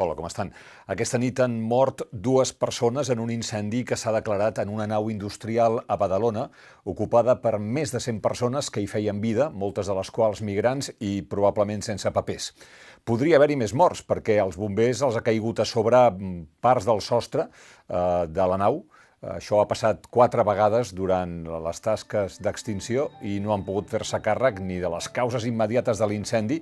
Hola, com estan? Aquesta nit han mort dues persones en un incendi que s'ha declarat en una nau industrial a Badalona, ocupada per més de 100 persones que hi feien vida, moltes de les quals migrants i probablement sense papers. Podria haver-hi més morts, perquè els bombers els ha caigut a sobre mm, parts del sostre eh, de la nau, això ha passat quatre vegades durant les tasques d'extinció i no han pogut fer-se càrrec ni de les causes immediates de l'incendi,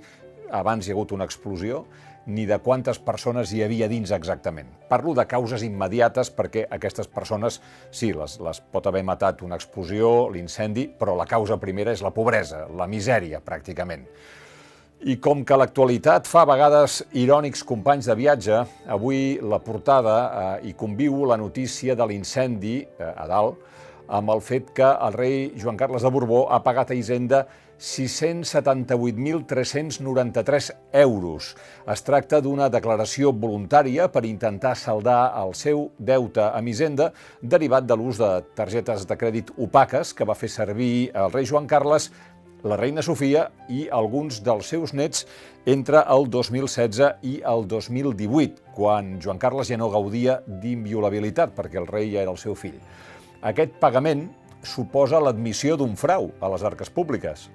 abans hi ha hagut una explosió, ni de quantes persones hi havia dins exactament. Parlo de causes immediates perquè aquestes persones, sí, les, les pot haver matat una explosió, l'incendi, però la causa primera és la pobresa, la misèria, pràcticament. I com que l'actualitat fa a vegades irònics companys de viatge, avui la portada eh, hi conviu la notícia de l'incendi eh, a dalt, amb el fet que el rei Joan Carles de Borbó ha pagat a Hisenda 678.393 euros. Es tracta d'una declaració voluntària per intentar saldar el seu deute a Hisenda derivat de l'ús de targetes de crèdit opaques que va fer servir el rei Joan Carles la reina Sofia i alguns dels seus nets entre el 2016 i el 2018, quan Joan Carles ja no gaudia d'inviolabilitat, perquè el rei ja era el seu fill. Aquest pagament suposa l'admissió d'un frau a les arques públiques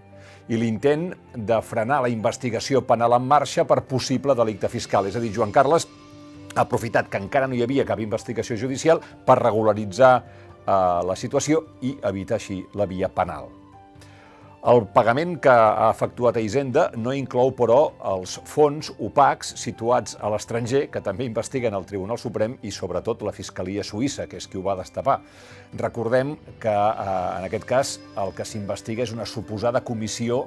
i l'intent de frenar la investigació penal en marxa per possible delicte fiscal. És a dir, Joan Carles ha aprofitat que encara no hi havia cap investigació judicial per regularitzar eh, la situació i evitar així la via penal. El pagament que ha efectuat a Hisenda no inclou, però, els fons opacs situats a l'estranger, que també investiguen el Tribunal Suprem i, sobretot, la Fiscalia Suïssa, que és qui ho va destapar. Recordem que, eh, en aquest cas, el que s'investiga és una suposada comissió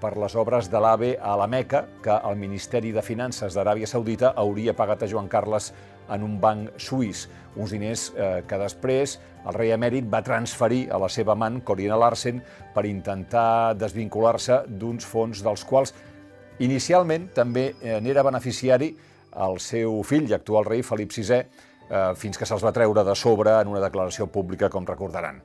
per les obres de l'AVE a la Meca, que el Ministeri de Finances d'Aràbia Saudita hauria pagat a Joan Carles en un banc suís, uns diners eh, que després el rei emèrit va transferir a la seva amant, Corina Larsen, per intentar desvincular-se d'uns fons dels quals inicialment també eh, n'era beneficiari el seu fill i actual rei Felip VI, eh, fins que se'ls va treure de sobre en una declaració pública, com recordaran.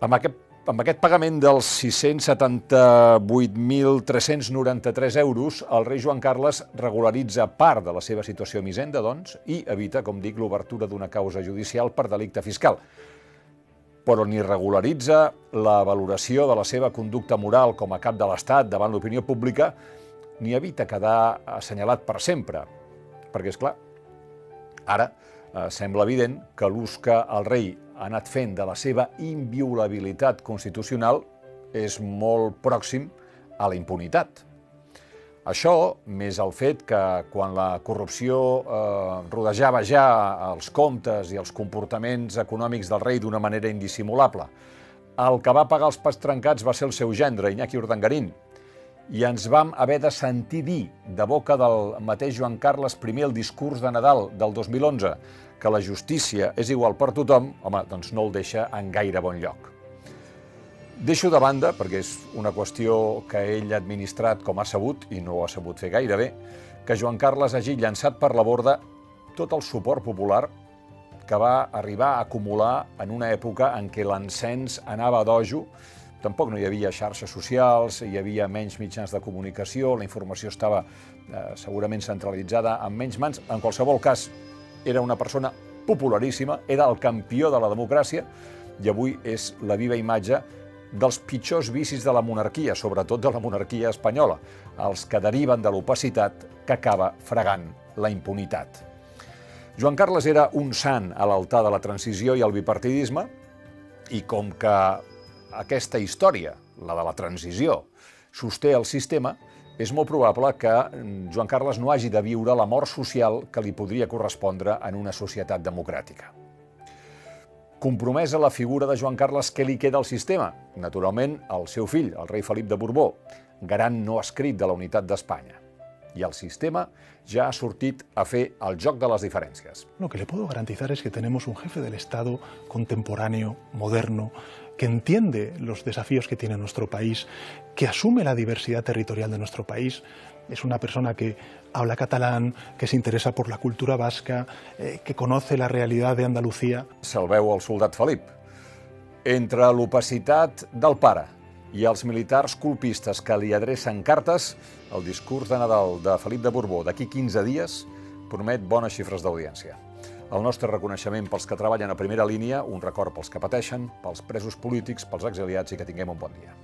Amb aquest amb aquest pagament dels 678.393 euros, el rei Joan Carles regularitza part de la seva situació Misenda, doncs, i evita, com dic, l'obertura d'una causa judicial per delicte fiscal. Però ni regularitza la valoració de la seva conducta moral com a cap de l'Estat davant l'opinió pública, ni evita quedar assenyalat per sempre. Perquè, és clar, ara eh, sembla evident que l'ús que el rei ha anat fent de la seva inviolabilitat constitucional és molt pròxim a la impunitat. Això, més el fet que quan la corrupció eh, rodejava ja els comptes i els comportaments econòmics del rei d'una manera indissimulable, el que va pagar els pas trencats va ser el seu gendre, Iñaki Urdangarín, i ens vam haver de sentir dir de boca del mateix Joan Carles I el discurs de Nadal del 2011 que la justícia és igual per tothom, home, doncs no el deixa en gaire bon lloc. Deixo de banda, perquè és una qüestió que ell ha administrat com ha sabut, i no ho ha sabut fer gaire bé, que Joan Carles hagi llançat per la borda tot el suport popular que va arribar a acumular en una època en què l'encens anava dojo, tampoc no hi havia xarxes socials, hi havia menys mitjans de comunicació, la informació estava eh, segurament centralitzada en menys mans. En qualsevol cas, era una persona popularíssima, era el campió de la democràcia i avui és la viva imatge dels pitjors vicis de la monarquia, sobretot de la monarquia espanyola, els que deriven de l'opacitat que acaba fregant la impunitat. Joan Carles era un sant a l'altar de la transició i el bipartidisme, i com que aquesta història, la de la transició, sosté el sistema, és molt probable que mm, Joan Carles no hagi de viure la mort social que li podria correspondre en una societat democràtica. Compromesa la figura de Joan Carles, què li queda al sistema? Naturalment, el seu fill, el rei Felip de Borbó, garant no escrit de la unitat d'Espanya. I el sistema ja ha sortit a fer el joc de les diferències. Lo que le puedo garantizar es que tenemos un jefe del Estado contemporáneo, moderno, que entiende los desafíos que tiene nuestro país, que asume la diversidad territorial de nuestro país. Es una persona que habla catalán, que se interesa por la cultura vasca, eh, que conoce la realidad de Andalucía. Se'l veu el soldat Felip. Entre l'opacitat del pare i als militars colpistes que li adrecen cartes, el discurs de Nadal de Felip de Borbó d'aquí 15 dies promet bones xifres d'audiència. El nostre reconeixement pels que treballen a primera línia, un record pels que pateixen, pels presos polítics, pels exiliats i que tinguem un bon dia.